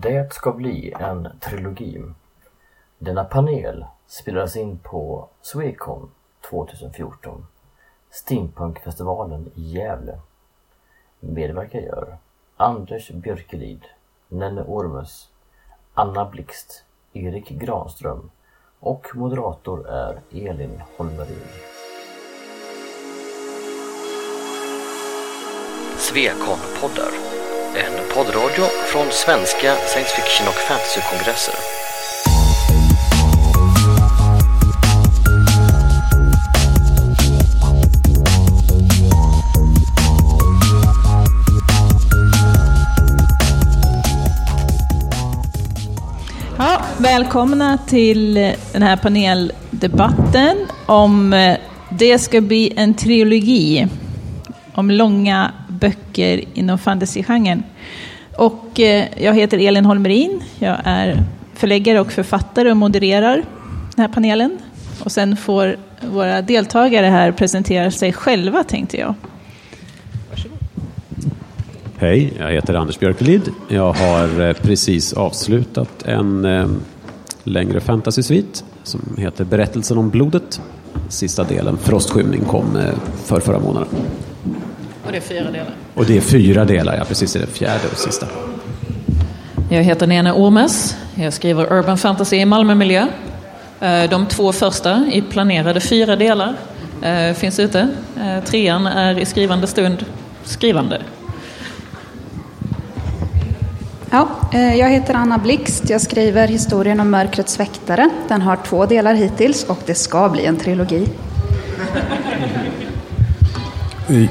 Det ska bli en trilogi. Denna panel spelades in på Swecon 2014, Steampunkfestivalen i Gävle. Medverkar gör Anders Björkelid, Nenne Ormus, Anna Blixt, Erik Granström och moderator är Elin Holmerin. Svekon-poddar. En poddradio från svenska science fiction och fantasykongresser. Ja, välkomna till den här paneldebatten om eh, det ska bli en trilogi om långa böcker inom fantasygenren. Och eh, jag heter Elin Holmerin. Jag är förläggare och författare och modererar den här panelen. Och sen får våra deltagare här presentera sig själva tänkte jag. Hej, jag heter Anders Björkelid. Jag har eh, precis avslutat en eh, längre fantasy-svit som heter Berättelsen om blodet. Sista delen, Frostskymning, kom för förra månaden. Och det är fyra delar. Och det är fyra delar, ja precis, det är den fjärde och sista. Jag heter Nene Ormes. Jag skriver urban fantasy i Malmömiljö. Eh, De två första i planerade fyra delar eh, finns ute. Eh, Trean är i skrivande stund skrivande. Ja, jag heter Anna Blixt. Jag skriver historien om Mörkrets väktare. Den har två delar hittills och det ska bli en trilogi.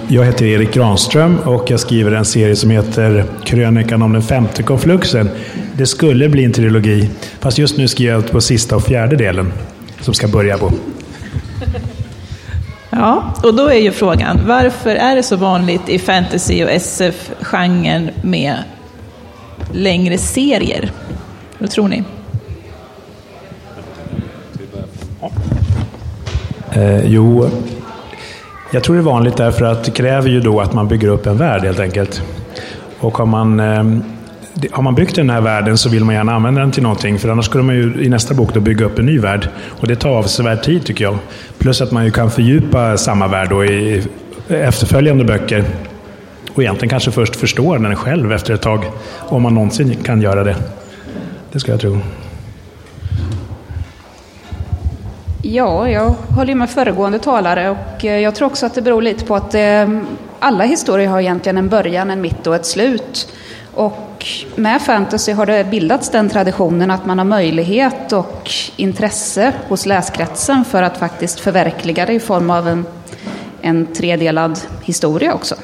Jag heter Erik Granström och jag skriver en serie som heter Krönikan om den femte konfluxen. Det skulle bli en trilogi, fast just nu skriver jag på sista och fjärde delen som ska börja på. Ja, och då är ju frågan, varför är det så vanligt i fantasy och SF-genren med längre serier? Vad tror ni? Eh, jo, jag tror det är vanligt därför att det kräver ju då att man bygger upp en värld helt enkelt. Och har man, ehm, har man byggt den här världen så vill man gärna använda den till någonting. För annars skulle man ju i nästa bok då bygga upp en ny värld. Och det tar avsevärd tid tycker jag. Plus att man ju kan fördjupa samma värld då i efterföljande böcker. Och egentligen kanske först förstår den själv efter ett tag. Om man någonsin kan göra det. Det ska jag tro. Ja, jag håller med föregående talare och eh, jag tror också att det beror lite på att eh, alla historier har egentligen en början, en mitt och ett slut. Och med fantasy har det bildats den traditionen att man har möjlighet och intresse hos läskretsen för att faktiskt förverkliga det i form av en, en tredelad historia också.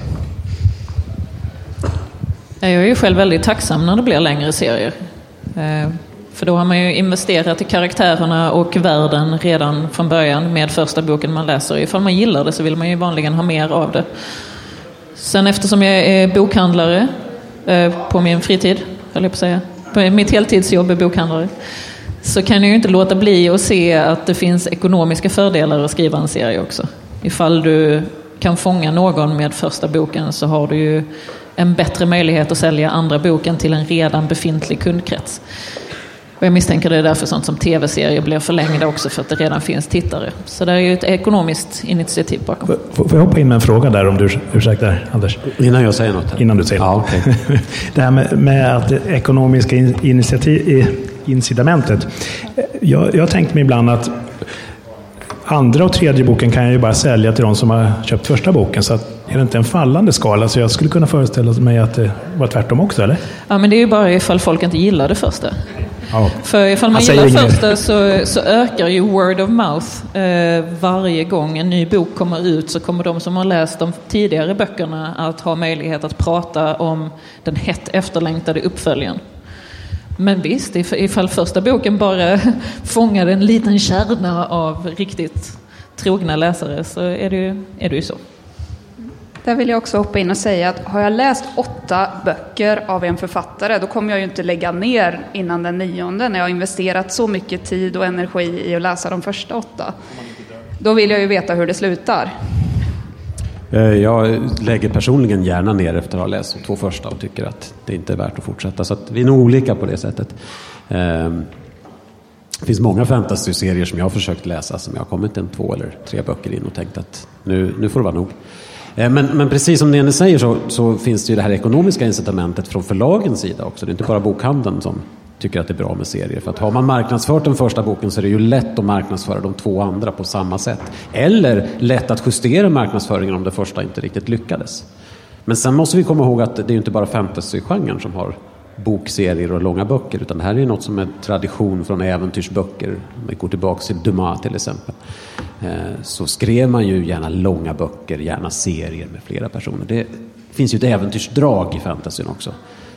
Jag är ju själv väldigt tacksam när det blir längre serier. Eh, för då har man ju investerat i karaktärerna och världen redan från början med första boken man läser. Ifall man gillar det så vill man ju vanligen ha mer av det. Sen eftersom jag är bokhandlare eh, på min fritid, höll jag på att säga, på mitt heltidsjobb är bokhandlare, så kan jag ju inte låta bli att se att det finns ekonomiska fördelar att skriva en serie också. Ifall du kan fånga någon med första boken så har du ju en bättre möjlighet att sälja andra boken till en redan befintlig kundkrets. Och jag misstänker det är därför sånt som tv-serier blir förlängda också för att det redan finns tittare. Så det är ju ett ekonomiskt initiativ bakom. Får jag hoppa in med en fråga där om du ursäktar Anders? Innan jag säger något? här. Innan du säger Ja, något. okej. Det här med, med att det ekonomiska in- initiativ, incitamentet. Jag, jag har tänkt mig ibland att andra och tredje boken kan jag ju bara sälja till de som har köpt första boken. Så att, är det inte en fallande skala? Så jag skulle kunna föreställa mig att det var tvärtom också, eller? Ja, men det är ju bara ifall folk inte gillar det första. Ja. För ifall man gillar första så, så ökar ju word of mouth. Eh, varje gång en ny bok kommer ut så kommer de som har läst de tidigare böckerna att ha möjlighet att prata om den hett efterlängtade uppföljaren. Men visst, if- ifall första boken bara fångade en liten kärna av riktigt trogna läsare så är det ju, är det ju så. Där vill jag också hoppa in och säga att har jag läst åtta böcker av en författare då kommer jag ju inte lägga ner innan den nionde när jag har investerat så mycket tid och energi i att läsa de första åtta. Då vill jag ju veta hur det slutar. Eh, jag lägger personligen gärna ner efter att ha läst de två första och tycker att det inte är värt att fortsätta. Så att vi är nog olika på det sättet. Ehm, det finns många fantasyserier som jag har försökt läsa som jag har kommit en två eller tre böcker in och tänkt att nu, nu får det vara nog. Eh, men, men precis som Nene säger så, så, finns det ju det här ekonomiska incitamentet från förlagens sida också. Det är inte bara bokhandeln som tycker att det är bra med serier. För att har man marknadsfört den första boken så är det ju lätt att marknadsföra de två andra på samma sätt. Eller lätt att justera marknadsföringen om det första inte riktigt lyckades. Men sen måste vi komma ihåg att det är ju inte bara fantasygenren som har bokserier och långa böcker. Utan det här är något som är tradition från äventyrsböcker. Om vi går tillbaka till Dumas till exempel. Eh, så skrev man ju gärna långa böcker, gärna serier med flera personer. Det finns ju ett äventyrsdrag i fantasyn också.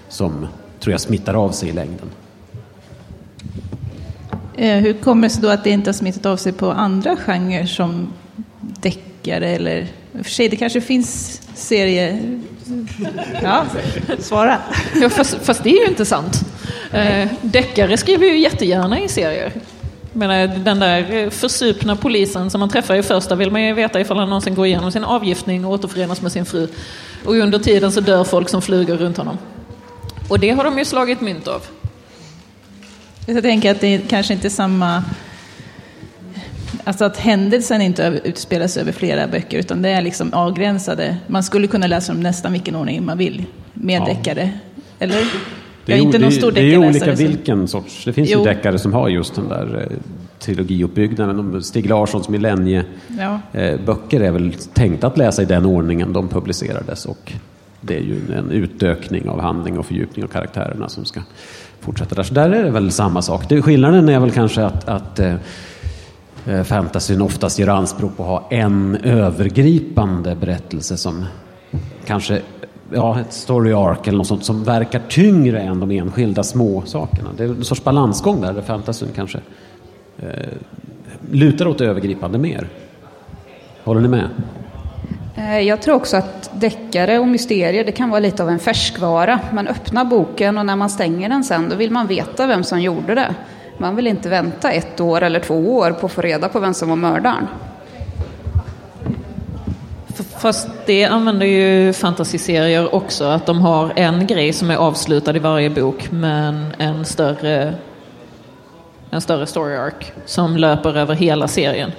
Som tror jag smittar av sig i längden. Eh, hur kommer det sig då att det inte har smittat av sig på andra genrer som deckare eller... I och för sig, det kanske finns serier... Ja, svara. Ja, fast, fast det är ju inte sant. Eh, deckare skriver ju jättegärna i serier. Menar, den där försupna polisen som man träffar i första vill man ju veta ifall han någonsin går igenom sin avgiftning och återförenas med sin fru. Och under tiden så dör folk som flugor runt honom. Och det har de ju slagit mynt av. Jag tänker att det kanske inte är samma... Alltså att händelsen inte utspelas över flera böcker utan det är liksom avgränsade. Man skulle kunna läsa dem nästan vilken ordning man vill med ja. deckare. Eller? Det är, inte någon stor Det är olika vilken sorts. Det finns jo. ju deckare som har just den där eh, trilogiuppbyggnaden. Stig Larssons millennieböcker ja. är väl tänkta att läsa i den ordningen de publicerades. Och det är ju en utökning av handling och fördjupning av karaktärerna som ska fortsätta där. Så där är det väl samma sak. Det, skillnaden är väl kanske att, att eh, eh, Eh, fantasyn oftast gör anspråk på att ha en övergripande berättelse som kanske ja, ett story arc eller något sånt som verkar tyngre än de enskilda små sakerna. Det är en sorts balansgång där, där fantasyn kanske eh, lutar åt det övergripande mer. Håller ni med? Eh, jag tror också att deckare och mysterier, det kan vara lite av en färskvara. Man öppnar boken och när man stänger den sen, då vill man veta vem som gjorde det. Man vill inte vänta ett år eller två år på att få reda på vem som var mördaren. Fast det använder ju fantasyserier också, att de har en grej som är avslutad i varje bok, men en större, en större story arc som löper över hela serien.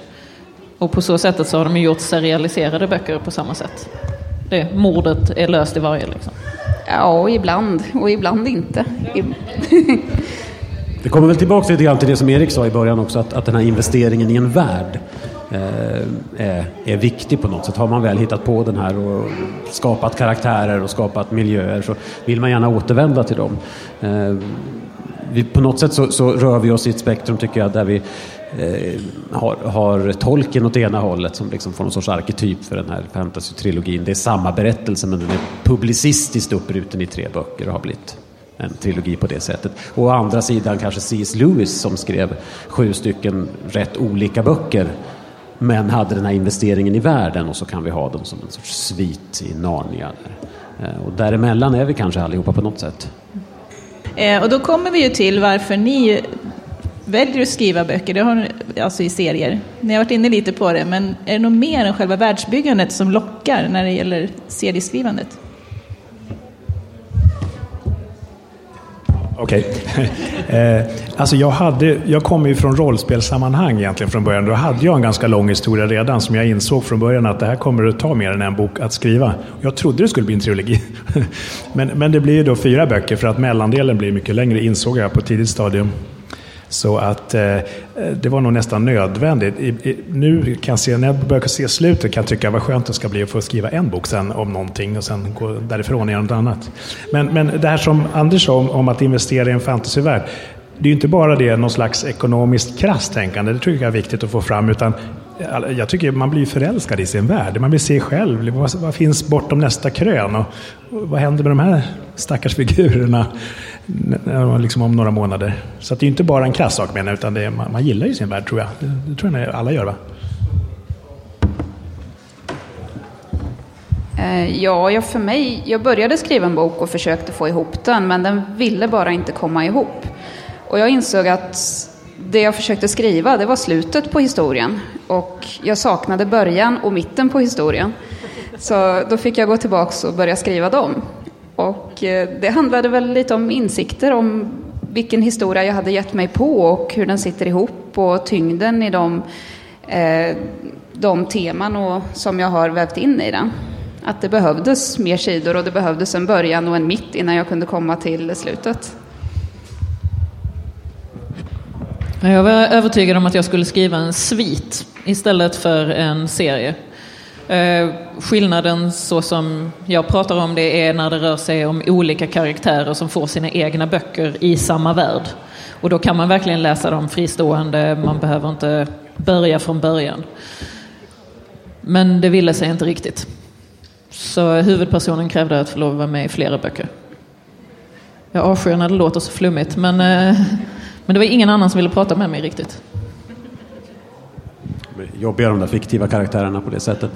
Och på så sättet så har de gjort serialiserade böcker på samma sätt. Det, mordet är löst i varje liksom. Ja, ibland. Och ibland inte. Det kommer väl tillbaka lite grann till det som Erik sa i början också, att, att den här investeringen i en värld eh, är, är viktig på något sätt. Har man väl hittat på den här och skapat karaktärer och skapat miljöer så vill man gärna återvända till dem. Eh, vi, på något sätt så, så, rör vi oss i ett spektrum tycker jag där vi eh, har, har tolken åt ena hållet som liksom får någon sorts arketyp för den här fantasy-trilogin. Det är samma berättelse men den är publicistiskt uppbruten i tre böcker och har blivit en trilogi på det sättet. Och å andra sidan kanske C.S. Lewis som skrev sju stycken rätt olika böcker men hade den här investeringen i världen och så kan vi ha dem som en sorts svit i Narnia. Eh, och däremellan är vi kanske allihopa på något sätt. Eh, och då kommer vi ju till varför ni väljer att skriva böcker, det har, alltså i serier. Ni har varit inne lite på det, men är det något mer än själva världsbyggandet som lockar när det gäller serieskrivandet? Okej. Okay. eh, alltså jag, hade, jag kommer ju från rollspelssammanhang egentligen från början. Då hade jag en ganska lång historia redan som jag insåg från början att det här kommer att ta mer än en bok att skriva. Jag trodde det skulle bli en trilogi. men, men det blir ju då fyra böcker för att mellandelen blir mycket längre insåg jag på ett tidigt stadium. Så att eh, det var nog nästan nödvändigt. I, i, nu kan jag se, när jag börjar se slutet kan jag tycka vad skönt det ska bli att få skriva en bok sen om någonting och sen gå därifrån och göra något annat. Men, men det här som Anders sa om, om att investera i en fantasyvärld. Det är ju inte bara det någon slags ekonomiskt krasst tänkande, det tycker jag är viktigt att få fram, utan jag tycker man blir förälskad i sin värld. Man vill se själv, vad, vad finns bortom nästa krön? Och, och vad händer med de här stackars figurerna? Liksom om några månader. Så det är inte bara en krass sak menar utan det är, man, man, gillar ju sin värld tror jag. Det, det tror jag alla gör va? Eh, ja, jag, för mig, jag började skriva en bok och försökte få ihop den, men den ville bara inte komma ihop. Och jag insåg att det jag försökte skriva, det var slutet på historien. Och jag saknade början och mitten på historien. Så då fick jag gå tillbaka och börja skriva dem. Och eh, det handlade väl lite om insikter om vilken historia jag hade gett mig på och hur den sitter ihop och tyngden i de, eh, de teman och, som jag har vävt in i den. Att det behövdes mer sidor och det behövdes en början och en mitt innan jag kunde komma till slutet. Jag var övertygad om att jag skulle skriva en svit istället för en serie. Eh, skillnaden så som jag pratar om det är när det rör sig om olika karaktärer som får sina egna böcker i samma värld. Och då kan man verkligen läsa dem fristående, man behöver inte börja från början. Men det ville sig inte riktigt. Så huvudpersonen krävde att få lov att vara med i flera böcker. Jag avskyr när det låter så flummigt, men, eh, men det var ingen annan som ville prata med mig riktigt jobbiga de där fiktiva karaktärerna på det sättet.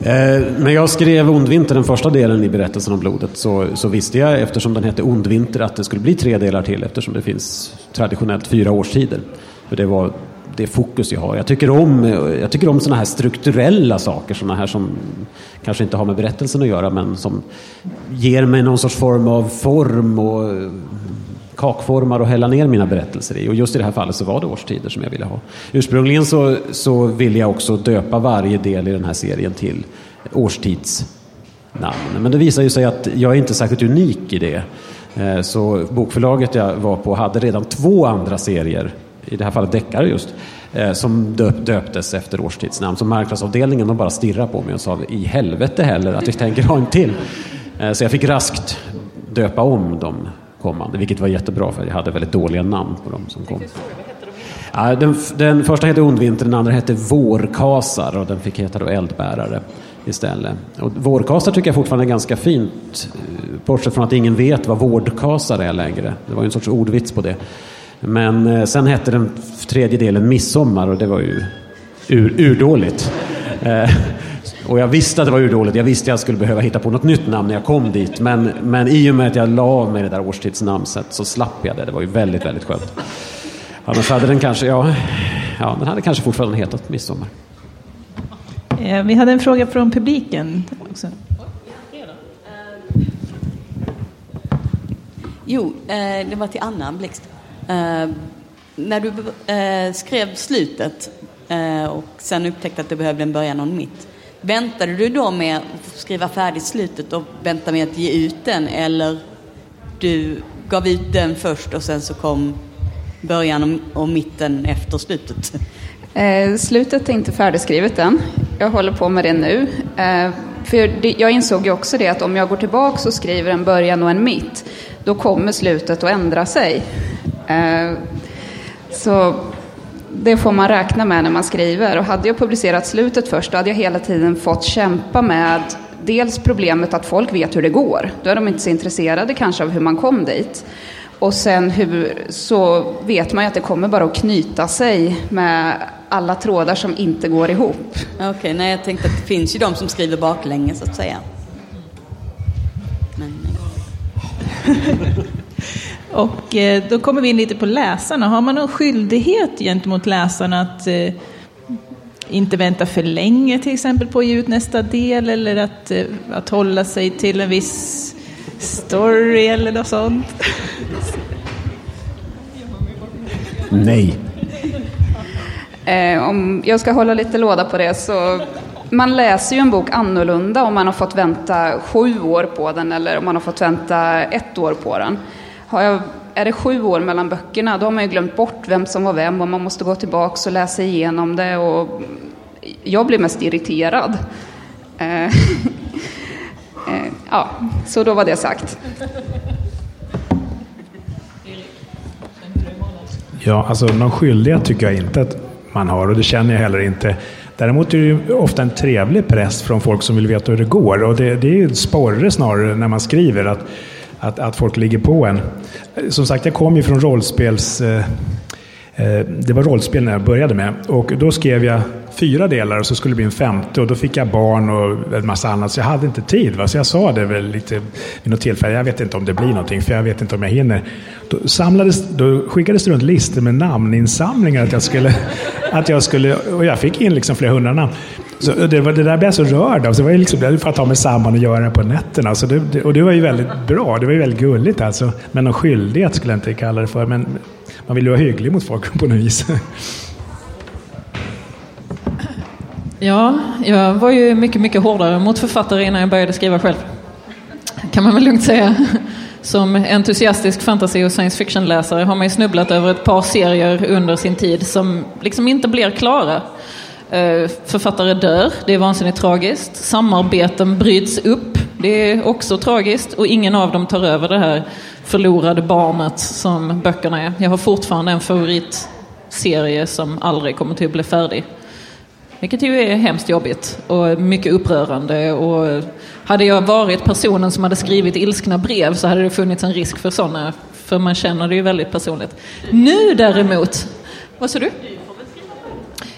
Eh, när jag skrev Ondvinter, den första delen i berättelsen om blodet, så, så, visste jag eftersom den hette Ondvinter att det skulle bli tre delar till eftersom det finns traditionellt fyra årstider. För det var det fokus jag har. Jag tycker om, jag tycker om sådana här strukturella saker, sådana här som kanske inte har med berättelsen att göra men som ger mig någon sorts form av form och kakformar att hälla ner mina berättelser i. Och just i det här fallet så var det årstider som jag ville ha. Ursprungligen så, så ville jag också döpa varje del i den här serien till årstidsnamn. Men det visar ju sig att jag är inte särskilt unik i det. Eh, så bokförlaget jag var på hade redan två andra serier, i det här fallet deckare just, eh, som döp, döptes efter årstidsnamn. Så marknadsavdelningen de bara stirrade på mig och sa i helvete heller att vi tänker ha en till. Eh, så jag fick raskt döpa om dem kommande, vilket var jättebra för jag hade väldigt dåliga namn på dem som kom. Ja, den, den första hette Ondvinter, den andra hette Vårkasar och den fick heta då Eldbärare istället. Och vårkasar tycker jag fortfarande är ganska fint, eh, bortsett från att ingen vet vad vårdkasar är längre. Det var ju en sorts ordvits på det. Men eh, sen hette den tredje delen Midsommar och det var ju ur, urdåligt. Och jag visste att det var urdåligt. Jag visste att jag skulle behöva hitta på något nytt namn när jag kom dit. Men, men i och med att jag la av mig det där årstidsnamnet så slapp jag det. Det var ju väldigt, väldigt skönt. Annars hade den kanske, ja, ja den hade kanske fortfarande hetat Midsommar. Eh, vi hade en fråga från publiken också. Jo, eh, det var till Anna Blixt. Eh, när du skrev slutet och sen upptäckte att du behövde en början och en mitt. Väntade du då med att skriva färdigt slutet och vänta med att ge ut den eller du gav ut den först och sen så kom början och mitten efter slutet? Eh, slutet är inte färdigskrivet än. Jag håller på med det nu. Eh, för det, jag insåg ju också det att om jag går tillbaka och skriver en början och en mitt, då kommer slutet att ändra sig. Eh, så det får man räkna med när man skriver. Och hade jag publicerat slutet först, då hade jag hela tiden fått kämpa med dels problemet att folk vet hur det går. Då är de inte så intresserade kanske av hur man kom dit. Och sen hur, så vet man ju att det kommer bara att knyta sig med alla trådar som inte går ihop. Okej, okay, nej jag tänkte att det finns ju de som skriver baklänges så att säga. Men... Och eh, då kommer vi in lite på läsarna. Har man någon skyldighet gentemot läsarna att eh, inte vänta för länge till exempel på att ge ut nästa del eller att, eh, att hålla sig till en viss story eller något sånt? Nej. om jag ska hålla lite låda på det så man läser ju en bok annorlunda om man har fått vänta sju år på den eller om man har fått vänta ett år på den. Har jag, är det sju år mellan böckerna, då har man ju glömt bort vem som var vem och man måste gå tillbaka och läsa igenom det. Och jag blir mest irriterad. Eh, eh ja, så då var det sagt. Ja, alltså någon skyldighet tycker jag inte att man har och det känner jag heller inte. Däremot är det ju ofta en trevlig press från folk som vill veta hur det går och det, det är ju en sporre snarare när man skriver. att att, att folk ligger på en. Som sagt, jag kom ju från rollspels... Eh, eh, det var rollspel när jag började med. Och då skrev jag fyra delar och så skulle det bli en femte. Och då fick jag barn och en massa annat. Så jag hade inte tid. Va? Så jag sa det väl lite vid något tillfälle. Jag vet inte om det blir någonting, för jag vet inte om jag hinner. Då, samlades, då skickades det runt listor med namninsamlingar. Att jag skulle, att jag skulle, och jag fick in liksom flera hundra namn. Så det, var, det där blev jag så rörd av. Så det var ju liksom, för att ta mig samman och göra det på nätterna. Så det, det, och det var ju väldigt bra. Det var ju väldigt gulligt alltså. Men någon skyldighet skulle jag inte kalla det för. Men man vill ju vara hygglig mot folk på något vis. Ja, jag var ju mycket, mycket hårdare mot författare innan jag började skriva själv. Kan man väl lugnt säga. Som entusiastisk fantasy och science fiction-läsare har man ju snubblat över ett par serier under sin tid som liksom inte blir klara. Eh, författare dör, det är vansinnigt tragiskt. Samarbeten bryts upp, det är också tragiskt. Och ingen av dem tar över det här förlorade barnet som böckerna är. Jag har fortfarande en favoritserie som aldrig kommer till att bli färdig. Vilket ju är hemskt jobbigt och mycket upprörande. Och hade jag varit personen som hade skrivit ilskna brev så hade det funnits en risk för sådana. För man känner det ju väldigt personligt. Nu däremot, vad sa du?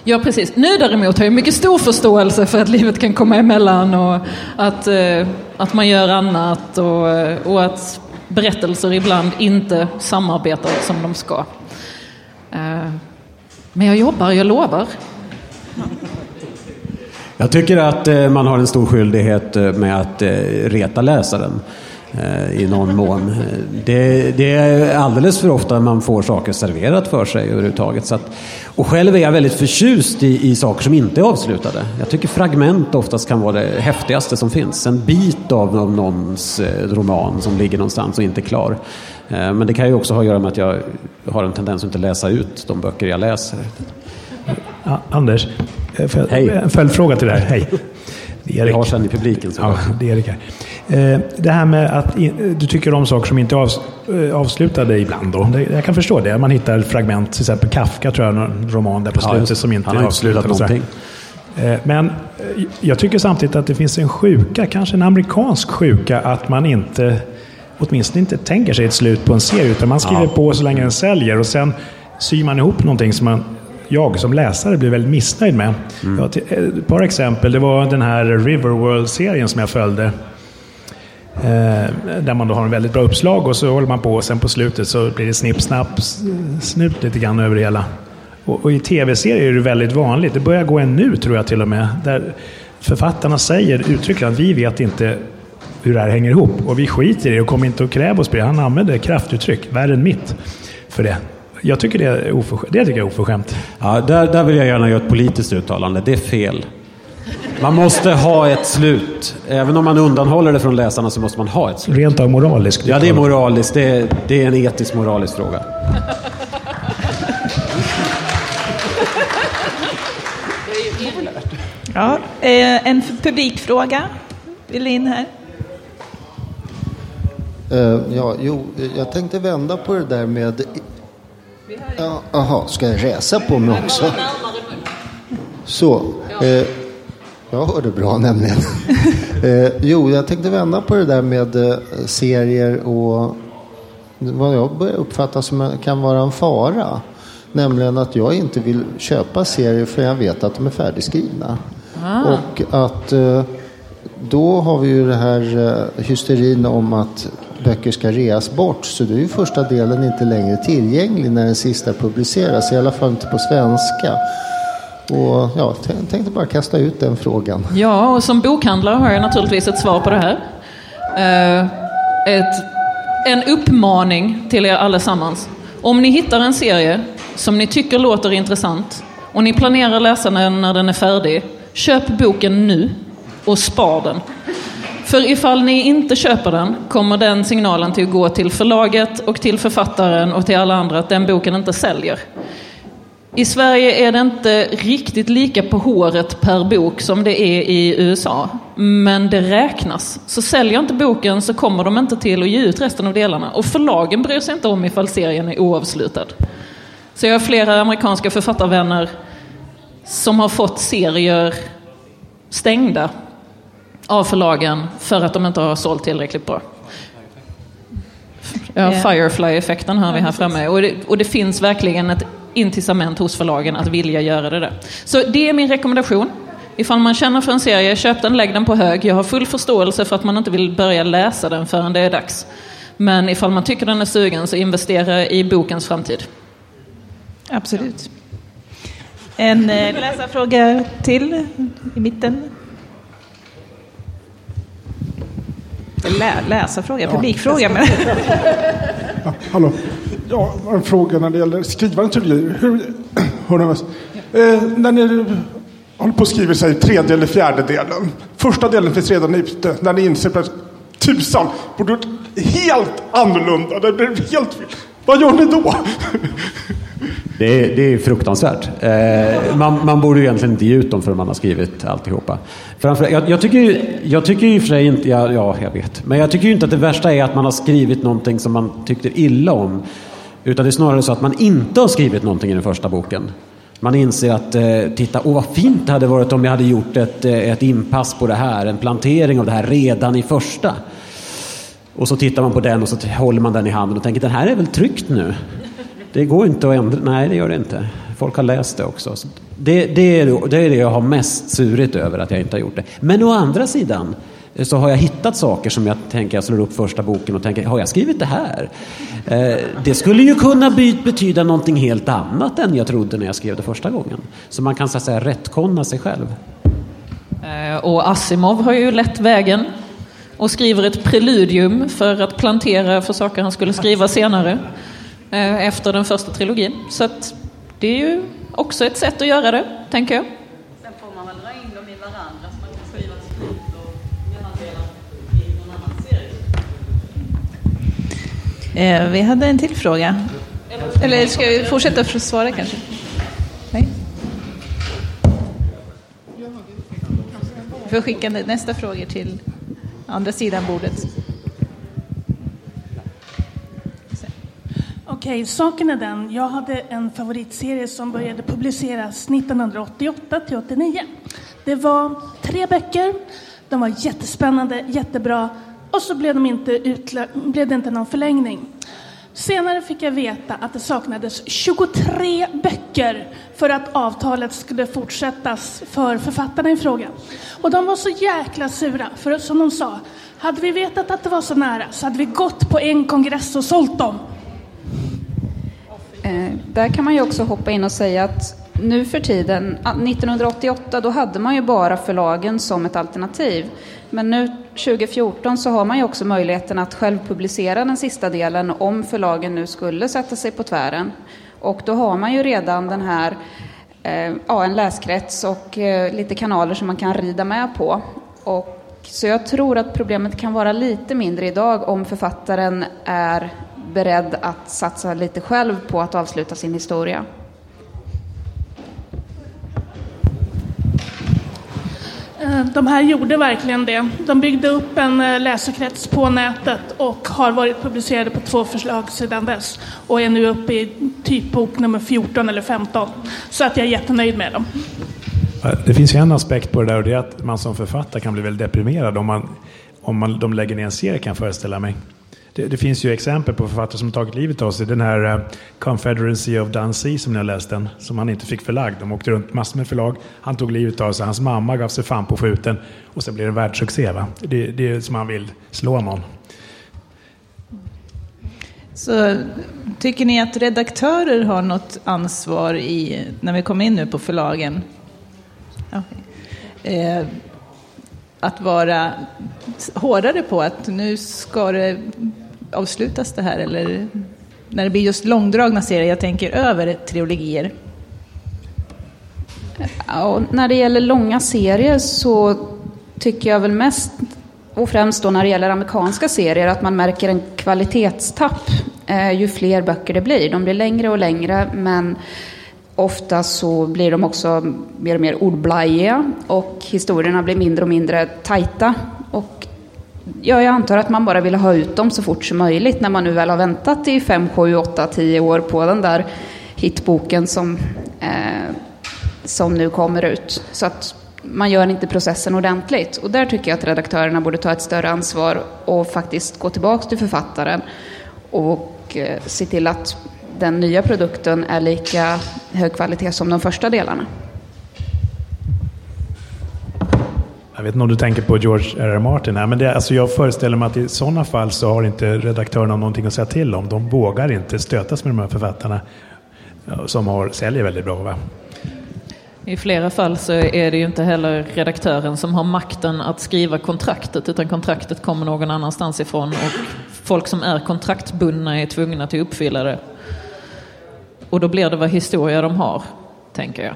Ja, precis. Nu däremot har jag mycket stor förståelse för att livet kan komma emellan och att, eh, att man gör annat och, eh, och att berättelser ibland inte samarbetar som de ska. Eh, men jag jobbar, jag lovar. Jag tycker att eh, man har en stor skyldighet eh, med att reta läsaren i någon mån. Det, det, är alldeles för ofta man får saker serverat för sig överhuvudtaget. Så att, och själv är jag väldigt förtjust i, i saker som inte är avslutade. Jag tycker fragment oftast kan vara det häftigaste som finns. En bit av, av någons roman som ligger någonstans och inte är klar. Men det kan ju också ha att göra med att jag har en tendens att inte läsa ut de böcker jag läser. Ja, Anders, Eh, Hej. En följdfråga till det här. Hej. Erik. Vi har sen i publiken. Så. Ja, det är Erik här. Eh, det här med att du tycker om saker som inte är eh, avslutade ibland. Då. Jag kan förstå det. Man hittar fragment, till exempel Kafka tror jag, en roman där på slutet ja, som inte är avslutad. Någonting. Men jag tycker samtidigt att det finns en sjuka, kanske en amerikansk sjuka, att man inte åtminstone inte tänker sig ett slut på en serie. Utan man skriver ja. på så länge den säljer och sen syr man ihop någonting som man jag som läsare blir väldigt missnöjd med. Mm. Ett par exempel. Det var den här Riverworld-serien som jag följde. Eh, där man då har en väldigt bra uppslag och så håller man på och sen på slutet så blir det snipp, snapp, snut lite grann över det hela. Och, och i tv-serier är det väldigt vanligt. Det börjar gå en nu tror jag till och med. Där författarna säger uttryckligen att vi vet inte hur det här hänger ihop. Och vi skiter i det och kommer inte att kräva oss på det. Han använder kraftuttryck, värre än mitt, för det. Jag tycker det är, oförskämt. det tycker jag är oförskämt. Ja, där, där vill jag gärna göra ett politiskt uttalande. Det är fel. Man måste ha ett slut. Även om man undanhåller det från läsarna så måste man ha ett slut. Rent av moraliskt? Ja, det är moraliskt. Det är, det är en etisk moralisk fråga. Ja, eh, en publikfråga. Vill in här. Uh, ja, jo, jag tänkte vända på det där med Jaha, ja, ska jag resa på mig också? Så. Eh, jag hörde bra nämligen. eh, jo, jag tänkte vända på det där med eh, serier och vad jag börjar uppfatta som kan vara en fara. Nämligen att jag inte vill köpa serier för jag vet att de är färdigskrivna. Ah. Och att eh, då har vi ju det här eh, hysterin om att böcker ska reas bort så då är ju första delen inte längre tillgänglig när den sista publiceras, i alla fall inte på svenska. Och ja, tänkte bara kasta ut den frågan. Ja, och som bokhandlare har jag naturligtvis ett svar på det här. Uh, ett, en uppmaning till er allesammans. Om ni hittar en serie som ni tycker låter intressant och ni planerar läsa den när den är färdig, köp boken nu och spar den. För ifall ni inte köper den kommer den signalen till att gå till förlaget och till författaren och till alla andra att den boken inte säljer. I Sverige är det inte riktigt lika på håret per bok som det är i USA. Men det räknas. Så säljer inte boken så kommer de inte till att ge ut resten av delarna. Och förlagen bryr sig inte om ifall serien är oavslutad. Så jag har flera amerikanska författarvänner som har fått serier stängda av förlagen för att de inte har sålt tillräckligt bra. Ja, Firefly-effekten har vi här framme. Och det, och det finns verkligen ett incitament hos förlagen att vilja göra det där. Så det är min rekommendation. Ifall man känner för en serie, köp den, lägg den på hög. Jag har full förståelse för att man inte vill börja läsa den förrän det är dags. Men ifall man tycker den är sugen, så investera i bokens framtid. Absolut. En eh, läsarfråga till i mitten. Lä, läsarfråga, publikfråga. Men... Ja, hallå. Ja, en fråga när det gäller skrivande teorier. Hur, hör eh, när ni håller på att skriva sig tredje eller fjärde delen. Första delen finns redan ute. När ni inser att tusan, borde helt annorlunda. Det blir helt fel. Vad gör ni då? Det är, det är fruktansvärt. Eh, man, man borde ju egentligen inte ge ut dem förrän man har skrivit alltihopa. Framför, jag, jag, tycker, jag tycker i och för sig inte, ja, ja jag vet, men jag tycker ju inte att det värsta är att man har skrivit någonting som man tyckte illa om. Utan det är snarare så att man inte har skrivit någonting i den första boken. Man inser att, eh, titta, åh vad fint det hade varit om jag hade gjort ett, eh, ett inpass på det här, en plantering av det här redan i första. Och så tittar man på den och så håller man den i handen och tänker, den här är väl tryckt nu? Det går inte att ändra. Nej, det gör det inte. Folk har läst det också. Det, det, är, det är det jag har mest surit över att jag inte har gjort det. Men å andra sidan eh, så har jag hittat saker som jag tänker, jag slår upp första boken och tänker, har jag skrivit det här? Eh, det skulle ju kunna betyda någonting helt annat än jag trodde när jag skrev det första gången. Så man kan så att säga rättkonna sig själv. Eh, och Asimov har ju lett vägen och skriver ett preludium för att plantera för saker han skulle skriva senare. Eh, efter den första trilogin. Så att det är ju också ett sätt att göra det, tänker jag. Sen får man väl dra in dem i varandra så man kan skriva ett slut och mellandelar i någon annan serie. Eh, vi hade en till fråga. Eller ska vi fortsätta för att svara kanske? Nej? Vi får skicka nästa fråga till andra sidan bordet. Okej, saken är den. Jag hade en favoritserie som började publiceras 1988 till 89. Det var tre böcker. De var jättespännande, jättebra. Och så blev, de inte utlö- blev det inte någon förlängning. Senare fick jag veta att det saknades 23 böcker för att avtalet skulle fortsättas för författarna i fråga. Och de var så jäkla sura, för som de sa, hade vi vetat att det var så nära så hade vi gått på en kongress och sålt dem. Eh, där kan man ju också hoppa in och säga att nu för tiden, ah, 1988, då hade man ju bara förlagen som ett alternativ. Men nu 2014 så har man ju också möjligheten att själv publicera den sista delen om förlagen nu skulle sätta sig på tvären. Och då har man ju redan den här, eh, ja, en läskrets och eh, lite kanaler som man kan rida med på. Och, så jag tror att problemet kan vara lite mindre idag om författaren är beredd att satsa lite själv på att avsluta sin historia. Eh, de här gjorde verkligen det. De byggde upp en eh, läsekrets på nätet och har varit publicerade på två förslag sedan dess och är nu uppe i typ bok nummer 14 eller 15. Så att jag är jättenöjd med dem. Det finns ju en aspekt på det där och det är att man som författare kan bli väldigt deprimerad om, man, om man, de lägger ner en serie kan jag föreställa mig. Det, det, finns ju exempel på författare som tagit livet av sig. Den här uh, Confederacy of Dunsea som ni har läst den, som han inte fick förlagd. De åkte runt massor med förlag. Han tog livet av sig. Hans mamma gav sig fan på skjuten. Och sen blev det en världssuccé. Va? Det, det är som han vill slå någon. Så tycker ni att redaktörer har något ansvar i, när vi kommer in nu på förlagen? Okay. Eh, att vara hårdare på att nu ska det avslutas det här eller när det blir just långdragna serier, jag tänker över trilogier? Ja, när det gäller långa serier så tycker jag väl mest och främst då när det gäller amerikanska serier att man märker en kvalitetstapp eh, ju fler böcker det blir. De blir längre och längre men ofta så blir de också mer och mer ordblajiga och historierna blir mindre och mindre tajta. Och ja, jag antar att man bara vill ha ut dem så fort som möjligt när man nu väl har väntat i 5, 7, 8, 10 år på den där hitboken som, eh, som nu kommer ut. Så att man gör inte processen ordentligt. Och där tycker jag att redaktörerna borde ta ett större ansvar och faktiskt gå tillbaka till författaren och eh, se till att den nya produkten är lika hög kvalitet som de första delarna. Jag vet inte om du tänker på George R. R. Martin här, men det, alltså jag föreställer mig att i sådana fall så har inte redaktörerna någonting att säga till om. De vågar inte stötas med de här författarna som har, säljer väldigt bra. Va? I flera fall så är det ju inte heller redaktören som har makten att skriva kontraktet utan kontraktet kommer någon annanstans ifrån och folk som är kontraktbundna är tvungna till att uppfylla det. Och då blir det vad historia de har, tänker jag.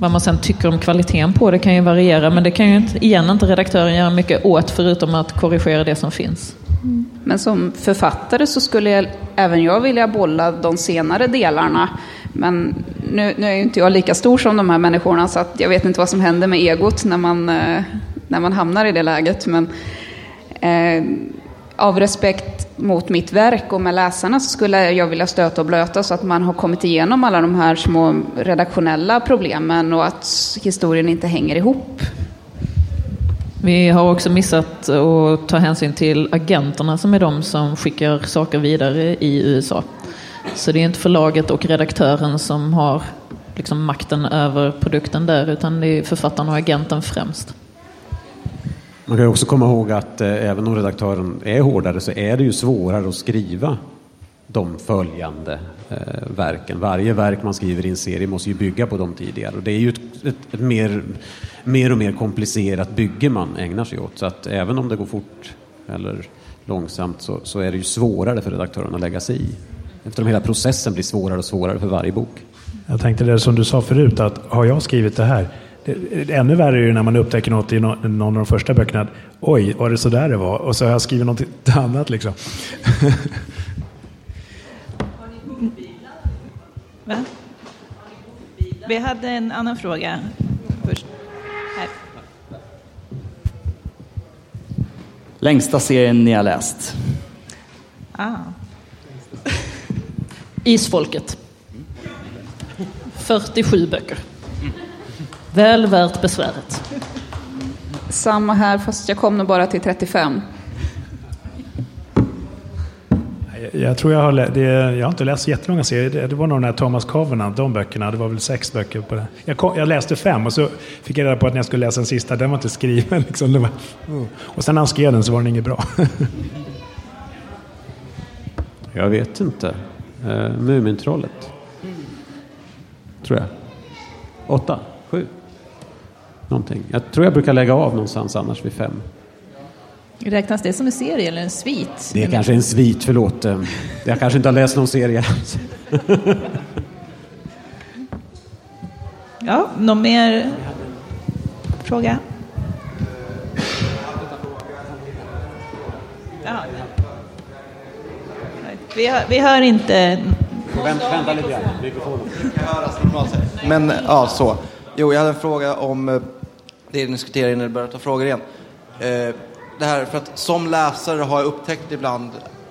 Vad man sen tycker om kvaliteten på det kan ju variera men det kan ju inte, igen inte redaktören göra mycket åt förutom att korrigera det som finns. Men som författare så skulle jag, även jag vilja bolla de senare delarna. Men nu, nu är ju inte jag lika stor som de här människorna så att jag vet inte vad som händer med egot när man, eh, när man hamnar i det läget. Men eh, av respekt mot mitt verk och med läsarna så skulle jag vilja stöta och blöta så att man har kommit igenom alla de här små redaktionella problemen och att historien inte hänger ihop. Vi har också missat att ta hänsyn till agenterna som är de som skickar saker vidare i USA. Så det är inte förlaget och redaktören som har liksom makten över produkten där utan det är författaren och agenten främst. Man kan också komma ihåg att eh, även om redaktören är hårdare så är det ju svårare att skriva de följande eh, verken. Varje verk man skriver i en serie måste ju bygga på de tidigare. Och det är ju ett, ett, ett, mer, mer och mer komplicerat bygge man ägnar sig åt. Så att även om det går fort eller långsamt så, så är det ju svårare för redaktören att lägga sig i. Eftersom hela processen blir svårare och svårare för varje bok. Jag tänkte det som du sa förut, att har jag skrivit det här? Det, ännu värre är det när man upptäcker något i någon av de första böckerna. Oj, var det så där det var? Och så har jag skrivit något annat liksom. Va? Vi hade en annan fråga först. Här. Längsta serien ni har läst? Ah. Isfolket. 47 böcker. Väl värt besväret. Samma här, fast jag kom nog bara till 35. Jag tror jag har, det, jag har inte läst jättelånga serier. Det, det var nog den här Thomas Covenant, de böckerna. Det var väl sex böcker på det. Jag, kom, jag läste fem och så fick jag reda på att när jag skulle läsa den sista, den var inte skriven. Liksom. Var, och sen när han skrev den så var den inget bra. jag vet inte. Uh, Mumintrollet. Tror jag. Åtta? Någonting. Jag tror jag brukar lägga av någonstans annars vid fem. Räknas det som en serie eller en svit? Det är kanske en svit, förlåt. Jag kanske inte har läst någon serie. ja, någon mer fråga? Ja. Vi, hör, vi hör inte... Vänta, vänta lite grann. Mikrofonen. Men ja, så. Jo, jag hade en fråga om eh, det ni diskuterade innan ni började ta frågor igen. Eh, det här, för att som läsare har jag upptäckt ibland,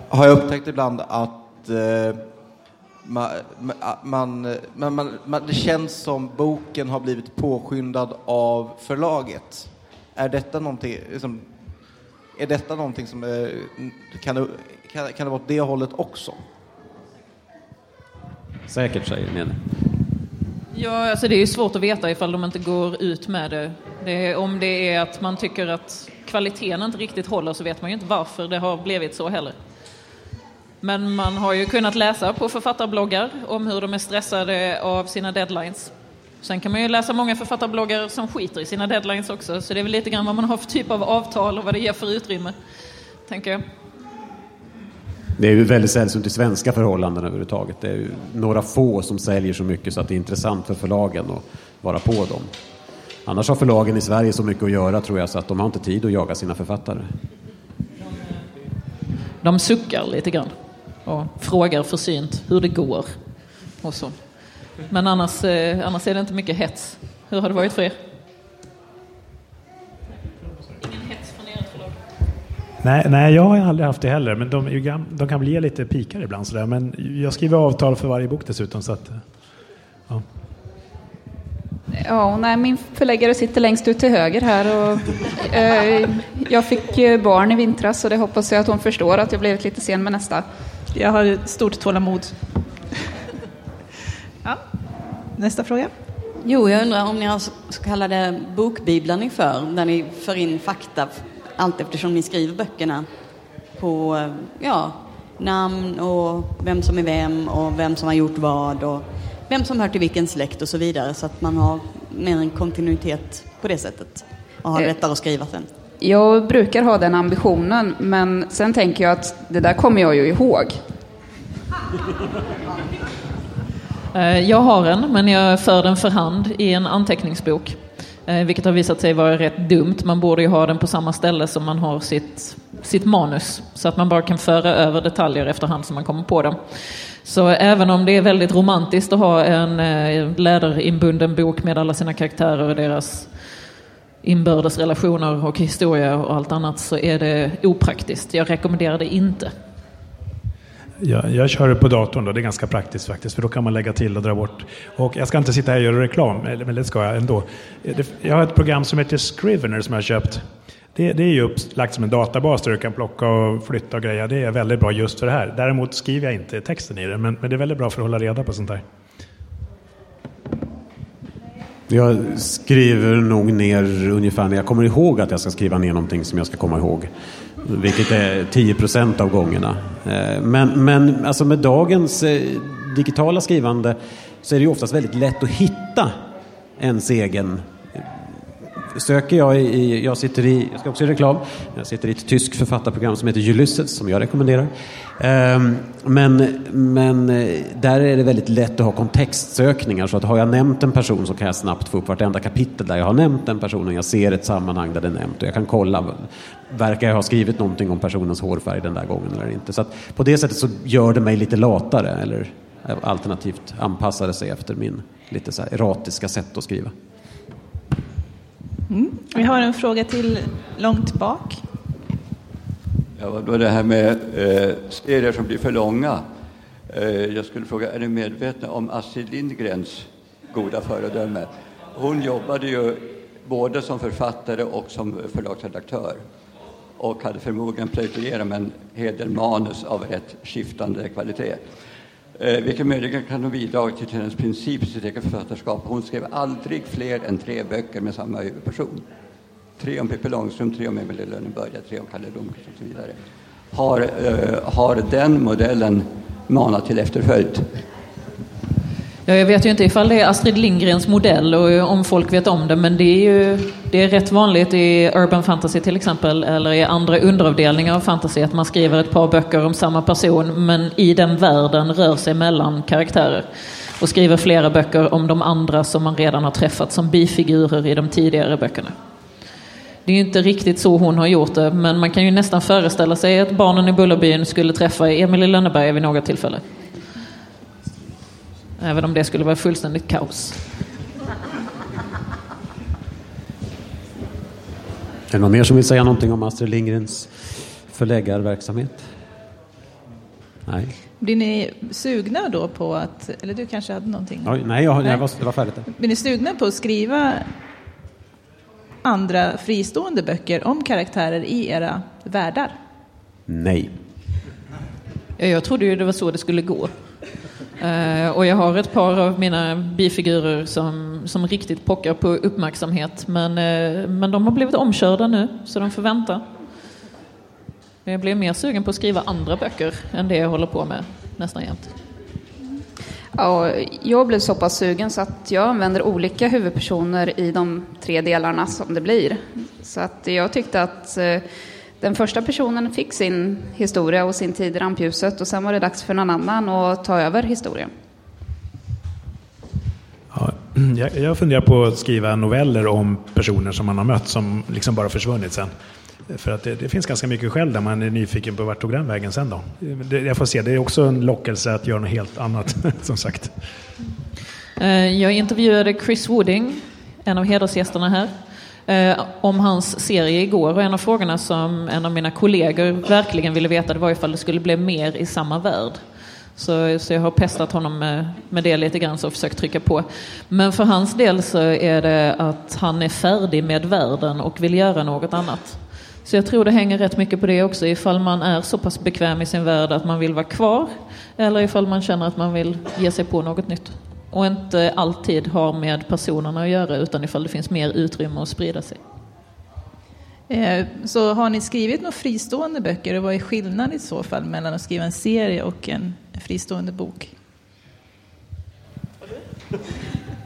har jag upptäckt ibland att eh, man, man, man, man, det känns som boken har blivit påskyndad av förlaget. Är detta någonting, liksom, är detta någonting som är, kan, det, kan, kan det vara åt det hållet också? Säkert, säger Nene. Ja, alltså det är ju svårt att veta ifall de inte går ut med det det om det är att man tycker att kvaliteten inte riktigt håller så vet man ju inte varför det har blivit så heller. Men man har ju kunnat läsa på författarbloggar om hur de är stressade av sina deadlines. Sen kan man ju läsa många författarbloggar som skiter i sina deadlines också, så det är väl lite grann vad man har för typ av avtal och vad det ger för utrymme, tänker jag. Det är ju väldigt sällsynt i svenska förhållanden överhuvudtaget. Det är ju några få som säljer så mycket så att det är intressant för förlagen att vara på dem. Annars har förlagen i Sverige så mycket att göra tror jag så att de har inte tid att jaga sina författare. De suckar lite grann och frågar försynt hur det går. Och så. Men annars, eh, annars är det inte mycket hets. Hur har det varit för er? Ingen hets från ert förlag? Nej, nej, jag har aldrig haft det heller. Men de, de kan bli lite pikar ibland. Sådär. Men jag skriver avtal för varje bok dessutom. Så att, ja. Ja, nej, min förläggare sitter längst ut till höger här. Och, eh, jag fick barn i vintras så det hoppas jag att hon förstår att jag blivit lite sen med nästa. Jag har stort tålamod. Ja. Nästa fråga. Jo, jag undrar om ni har så kallade bokbiblar ni för, där ni för in fakta allt eftersom ni skriver böckerna på ja, namn och vem som är vem och vem som har gjort vad och vem som hör till vilken släkt och så vidare så att man har mer en kontinuitet på det sättet och har Eh. lättare att skriva sen. Jag brukar ha den ambitionen, men sen tänker jag att det där kommer jag ju ihåg. Eh, Jag har en, men jag för den för hand i en anteckningsbok. Eh, Vilket har visat sig vara rätt dumt. Man borde ju ha den på samma ställe som man har sitt, sitt manus. Så att man bara kan föra över detaljer efterhand som man kommer på dem. Så även om det är väldigt romantiskt att ha en eh, läderinbunden bok med alla sina karaktärer och deras inbördes relationer och historia och allt annat så är det opraktiskt. Jag rekommenderar det inte. Jag, jag kör det på datorn då, det är ganska praktiskt faktiskt, för då kan man lägga till och dra bort. Och jag ska inte sitta här och göra reklam, men det ska jag ändå. Jag har ett program som heter Scrivener som jag har köpt. Det, det är ju upplagt som en databas där du kan plocka och flytta och greja. Det är väldigt bra just för det här. Däremot skriver jag inte texten i det, men, men det är väldigt bra för att hålla reda på sånt här. Jag skriver nog ner ungefär när jag kommer ihåg att jag ska skriva ner någonting som jag ska komma ihåg. Vilket är 10 procent av gångerna. Eh, men, men alltså med dagens eh, digitala skrivande så är det ju oftast väldigt lätt att hitta ens egen söker jag i, jag sitter i, jag ska också i reklam, jag sitter i ett tyskt författarprogram som heter Ulysses som jag rekommenderar. Ehm, men, men eh, där är det väldigt lätt att ha kontextsökningar så att har jag nämnt en person så kan jag snabbt få upp vartenda kapitel där jag har nämnt den personen. Jag ser ett sammanhang där det är nämnt och jag kan kolla, verkar jag ha skrivit någonting om personens hårfärg den där gången eller inte. Så att på det sättet så gör det mig lite latare eller alternativt anpassar det sig efter min lite så här sätt att skriva. Mm. Vi har en fråga till långt bak. Ja, då det här med eh, serier som blir för långa. Eh, jag skulle fråga, är ni medvetna om Astrid Lindgrens goda föredöme? Hon jobbade ju både som författare och som förlagsredaktör och hade förmodligen plöjt igenom en hel del manus av rätt skiftande kvalitet. Eh, vilket möjligen kan ha bidragit till hennes princip i sitt eget författarskap. Hon skrev aldrig fler än tre böcker med samma huvudperson. Tre om Pippi Långstrump, tre om Emil i Lönneberga, tre om Kalle Blomkvist och så vidare. Har, eh, har den modellen manat till efterföljd? Ja, jag vet ju inte ifall det är Astrid Lindgrens modell och om folk vet om det, men det är ju det är rätt vanligt i urban fantasy till exempel, eller i andra underavdelningar av fantasy, att man skriver ett par böcker om samma person, men i den världen rör sig mellan karaktärer. Och skriver flera böcker om de andra som man redan har träffat som bifigurer i de tidigare böckerna. Det är inte riktigt så hon har gjort det, men man kan ju nästan föreställa sig att barnen i Bullerbyn skulle träffa Emil i Lönneberga vid något tillfälle. Även om det skulle vara fullständigt kaos. Är det någon mer som vill säga någonting om Astrid Lindgrens förläggarverksamhet? Nej. Blir ni sugna då på att, eller du kanske hade någonting? Oj, nej, jag, jag var, det var färdigt. Blir ni sugna på att skriva andra fristående böcker om karaktärer i era världar? Nej. Ja, jag trodde ju det var så det skulle gå. Eh, och jag har ett par av mina bifigurer som, som riktigt pockar på uppmärksamhet. Men, eh, men de har blivit omkörda nu, så de får vänta. Jag blir mer sugen på att skriva andra böcker än det jag håller på med nästan jämt. Ja, jag blev så pass sugen så att jag använder olika huvudpersoner i de tre delarna som det blir. Så att jag tyckte att eh, den första personen fick sin historia och sin tid i rampljuset och sen var det dags för någon annan att ta över historien. Ja, jag, jag funderar på att skriva noveller om personer som man har mött som liksom bara försvunnit sen. För att det, det finns ganska mycket själv där man är nyfiken på vart tog den vägen sen då. Det, jag får se, det är också en lockelse att göra något helt annat som sagt. Eh, Jag intervjuade Chris Wooding, en av hedersgästerna här, eh, om hans serie igår. Och en av frågorna som en av mina kollegor verkligen ville veta det var ifall det skulle bli mer i samma värld. Så, så jag har pestat honom med, med det lite grann och försökt trycka på. Men för hans del så är det att han är färdig med världen och vill göra något annat. Så jag tror det hänger rätt mycket på det också, ifall man är så pass bekväm i sin värld att man vill vara kvar, eller ifall man känner att man vill ge sig på något nytt. Och inte alltid har med personerna att göra, utan ifall det finns mer utrymme att sprida sig. Eh, Så har ni skrivit några fristående böcker och vad är skillnaden i så fall mellan att skriva en serie och en fristående bok?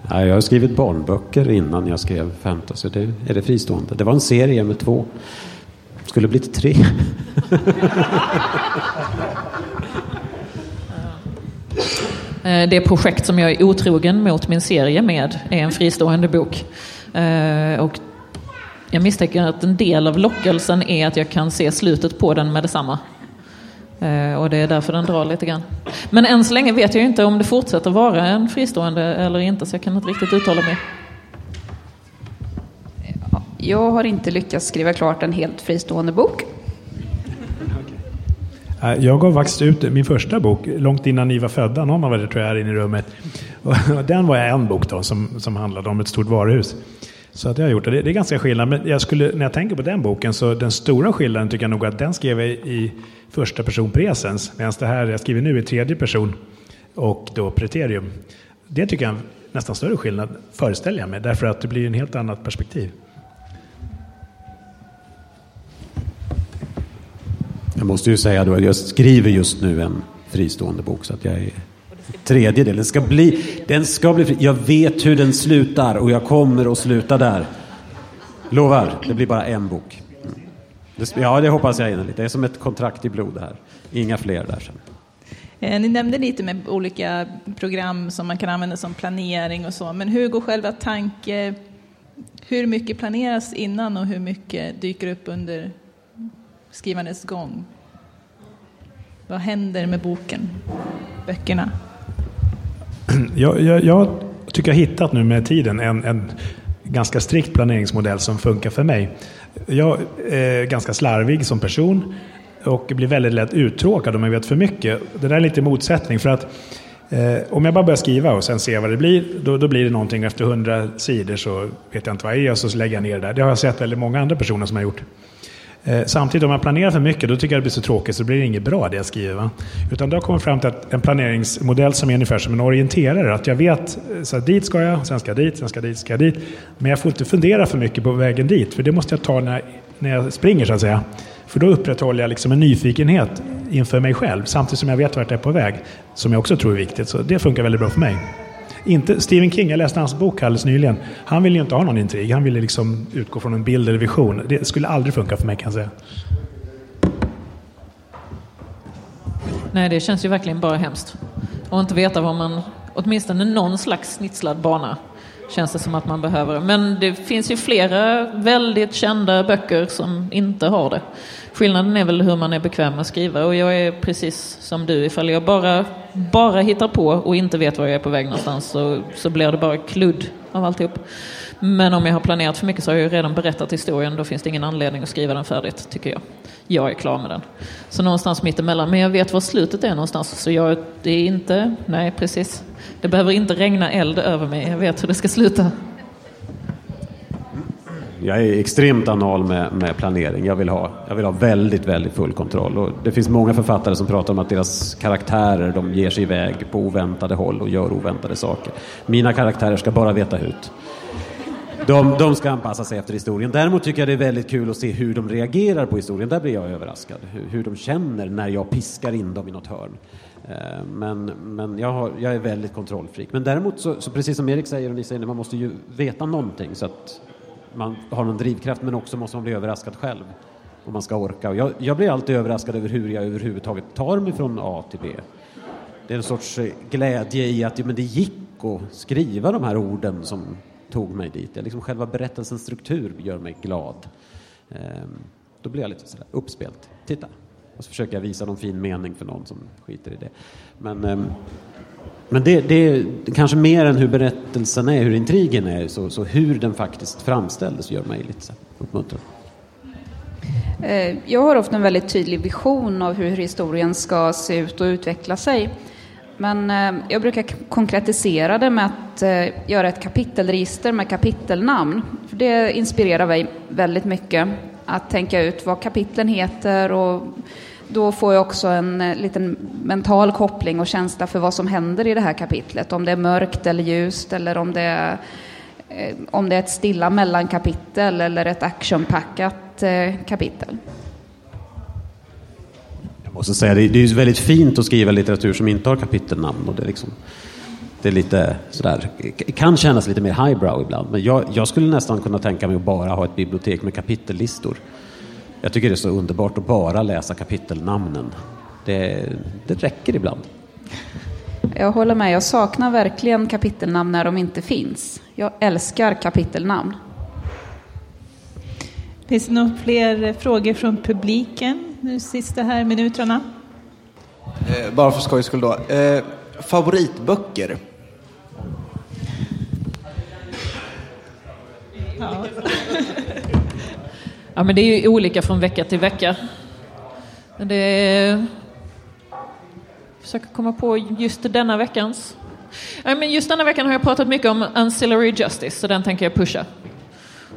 Nej, jag har skrivit barnböcker innan jag skrev fantasy. Det är det fristående. Det var en serie med två. Skulle blivit tre. Eh, det projekt som jag är otrogen mot min serie med är en fristående bok. Eh, och jag misstänker att en del av lockelsen är att jag kan se slutet på den med detsamma. Eh, och det är därför den drar lite grann. Men än så länge vet jag inte om det fortsätter vara en fristående eller inte, så jag kan inte riktigt uttala mig. Jag har inte lyckats skriva klart en helt fristående bok. Eh, jag gav faktiskt ut min första bok långt innan ni var födda. Någon av er tror jag är inne i rummet. Och den var en bok då, som, som handlade om ett stort varuhus. Så att jag har gjort det. Det är ganska skillnad. Men jag skulle, när jag tänker på den boken så den stora skillnaden tycker jag nog att den skrev jag i första person presens. Medan det här jag skriver nu i tredje person och då preterium. Det tycker jag är en nästan större skillnad, föreställer jag mig. Därför att det blir en helt annat perspektiv. Jag måste ju säga då att jag skriver just nu en fristående bok så att jag är tredje delen. Den ska bli, den ska bli fri. Jag vet hur den slutar och jag kommer att sluta där. Lovar, det blir bara en bok. Mm. Ja, det hoppas jag innerligt. Det är som ett kontrakt i blod det här. Inga fler där sen. Eh, ni nämnde lite med olika program som man kan använda som planering och så, men hur går själva tanke... Hur mycket planeras innan och hur mycket dyker upp under skrivandets gång? Vad händer med boken, böckerna? Jag, jag, jag tycker jag hittat nu med tiden en, en ganska strikt planeringsmodell som funkar för mig. Jag eh, är ganska slarvig som person och blir väldigt lätt uttråkad om jag vet för mycket. Det där är lite motsättning för att eh, om jag bara börjar skriva och sen ser vad det blir, då, då blir det någonting efter hundra sidor så vet jag inte vad det är och så lägger jag ner det där. Det har jag sett väldigt många andra personer som har gjort. Eh, samtidigt om jag planerar för mycket då tycker jag det blir så tråkigt så blir det inget bra det jag skriver. Va? Utan då har jag kommit fram till att en planeringsmodell som är ungefär som en orienterare. Att jag vet, eh, så här, dit ska jag, sen ska jag dit, sen ska jag dit, ska jag dit. Men jag får inte fundera för mycket på vägen dit. För det måste jag ta när, jag- när jag springer så att säga. För då upprätthåller jag liksom en nyfikenhet inför mig själv. Samtidigt som jag vet vart jag är på väg. Som jag också tror är viktigt. Så det funkar väldigt bra för mig. Inte Stephen King, jag läste hans bok alldeles nyligen. Han ville ju inte ha någon intrig. Han ville liksom utgå från en bild eller vision. Det skulle aldrig funka för mig kan jag säga. Nej, det känns ju verkligen bara hemskt. Och inte veta vad man, åtminstone någon slags snitslad bana, känns det som att man behöver. Men det finns ju flera väldigt kända böcker som inte har det. Skillnaden är väl hur man är bekväm med att skriva och jag är precis som du. Ifall jag bara, bara hittar på och inte vet var jag är på väg någonstans så, så blir det bara kludd av alltihop. Men om jag har planerat för mycket så har jag ju redan berättat historien. Då finns det ingen anledning att skriva den färdigt, tycker jag. Jag är klar med den. Så någonstans mittemellan. Men jag vet var slutet är någonstans. Så jag, det är inte, nej precis. Det behöver inte regna eld över mig. Jag vet hur det ska sluta. Jag är extremt anal med, med planering. Jag vill, ha, jag vill ha väldigt, väldigt full kontroll. Och det finns många författare som pratar om att deras karaktärer de ger sig iväg på oväntade håll och gör oväntade saker. Mina karaktärer ska bara veta hut. De, de ska anpassa sig efter historien. Däremot tycker jag det är väldigt kul att se hur de reagerar på historien. Där blir jag överraskad. Hur, hur de känner när jag piskar in dem i något hörn. Eh, men, men jag, har, jag är väldigt kontrollfreak. Men däremot, så, så precis som Erik säger och ni säger, man måste ju veta någonting så att man har någon drivkraft. Men också måste man bli överraskad själv. om man ska orka. Och jag, jag blir alltid överraskad över hur jag överhuvudtaget tar mig från A till B. Det är en sorts glädje i att ja, men det gick att skriva de här orden som tog mig dit. Jag liksom själva berättelsens struktur gör mig glad. Ehm, då blir jag lite sådär uppspelt. Titta! Och så försöker jag visa någon fin mening för någon som skiter i det. Men, ehm, men det, det är kanske mer än hur berättelsen är, hur intrigen är, så, så hur den faktiskt framställdes gör mig lite uppmuntrad. Eh, jag har ofta en väldigt tydlig vision av hur historien ska se ut och utveckla sig. Men eh, jag brukar konkretisera det med att eh, göra ett kapitelregister med kapitelnamn. För det inspirerar mig väldigt mycket att tänka ut vad kapitlen heter och då får jag också en eh, liten mental koppling och känsla för vad som händer i det här kapitlet. Om det är mörkt eller ljust eller om det är, eh, om det är ett stilla mellankapitel eller ett actionpackat eh, kapitel. Jag måste säga, det är, det är ju väldigt fint att skriva litteratur som inte har kapitelnamn. Och det är liksom, Det är lite sådär, kan kännas lite mer highbrow ibland. Men jag, jag skulle nästan kunna tänka mig att bara ha ett bibliotek med kapitellistor. Jag tycker det är så underbart att bara läsa kapitelnamnen. Det, det räcker ibland. Jag håller med. Jag saknar verkligen kapitelnamn när de inte finns. Jag älskar kapitelnamn. Finns det några fler frågor från publiken nu sista här minuterna? Eh, bara för skojs skull då. Eh, favoritböcker? Ja. ja, men det är ju olika från vecka till vecka. Det är... Försöker komma på just denna veckans. Men just denna veckan har jag pratat mycket om ancillary justice, så den tänker jag pusha.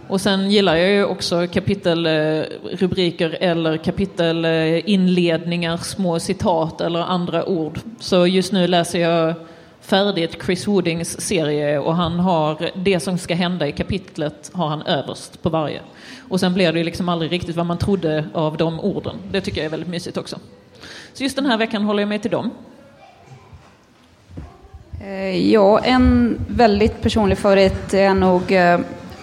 Och sen gillar jag ju också kapitelrubriker eh, eller kapitelinledningar, eh, små citat eller andra ord. Så just nu läser jag färdigt Chris Woodings serie och han har det som ska hända i kapitlet har han överst på varje. Och sen blir det ju liksom aldrig riktigt vad man trodde av de orden. Det tycker jag är väldigt mysigt också. Så just den här veckan håller jag mig till dem. Eh, ja, en väldigt personlig favorit är nog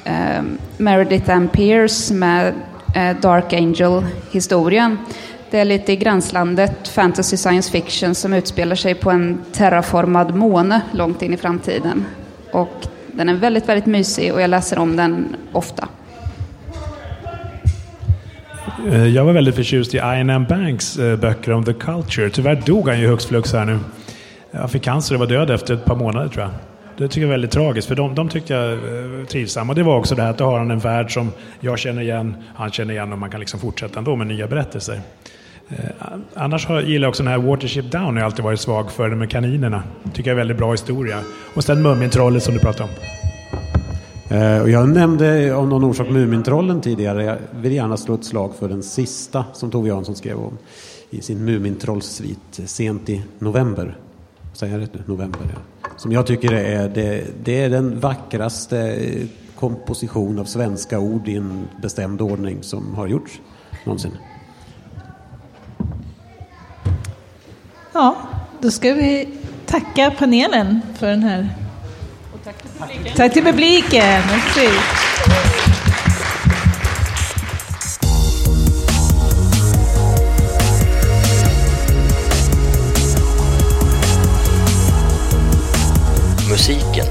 Eh, Meredith Ann Pierce med eh, Dark Angel-historien. Det är lite i gränslandet fantasy science fiction som utspelar sig på en terraformad måne långt in i framtiden. Och den är väldigt, väldigt mysig och jag läser om den ofta. Eh, jag var väldigt förtjust i Ian M. Banks eh, böcker om the culture. Tyvärr dog han ju högst flux här nu. Han fick cancer och var död efter ett par månader tror jag. Det tycker jag är väldigt tragiskt, för de, de tyckte jag eh, trivsamma. Det var också det här att då har han en värld som jag känner igen, han känner igen och man kan liksom fortsätta ändå med nya berättelser. Eh, annars har, gillar jag också den här Watership Down, jag har alltid varit svag för, det med kaninerna. Tycker jag är väldigt bra historia. Och sen Mumintrollet som du pratade om. Eh, jag nämnde av någon orsak Mumintrollen tidigare. Jag vill gärna slå ett slag för den sista som Tove Jansson skrev om i sin Mumintrollsvit sent i november. Säger jag rätt nu? November, ja. Som jag tycker är, det, det är den vackraste komposition av svenska ord i en bestämd ordning som har gjorts någonsin. Ja, då ska vi tacka panelen för den här. Och tack till publiken. Tack till publiken.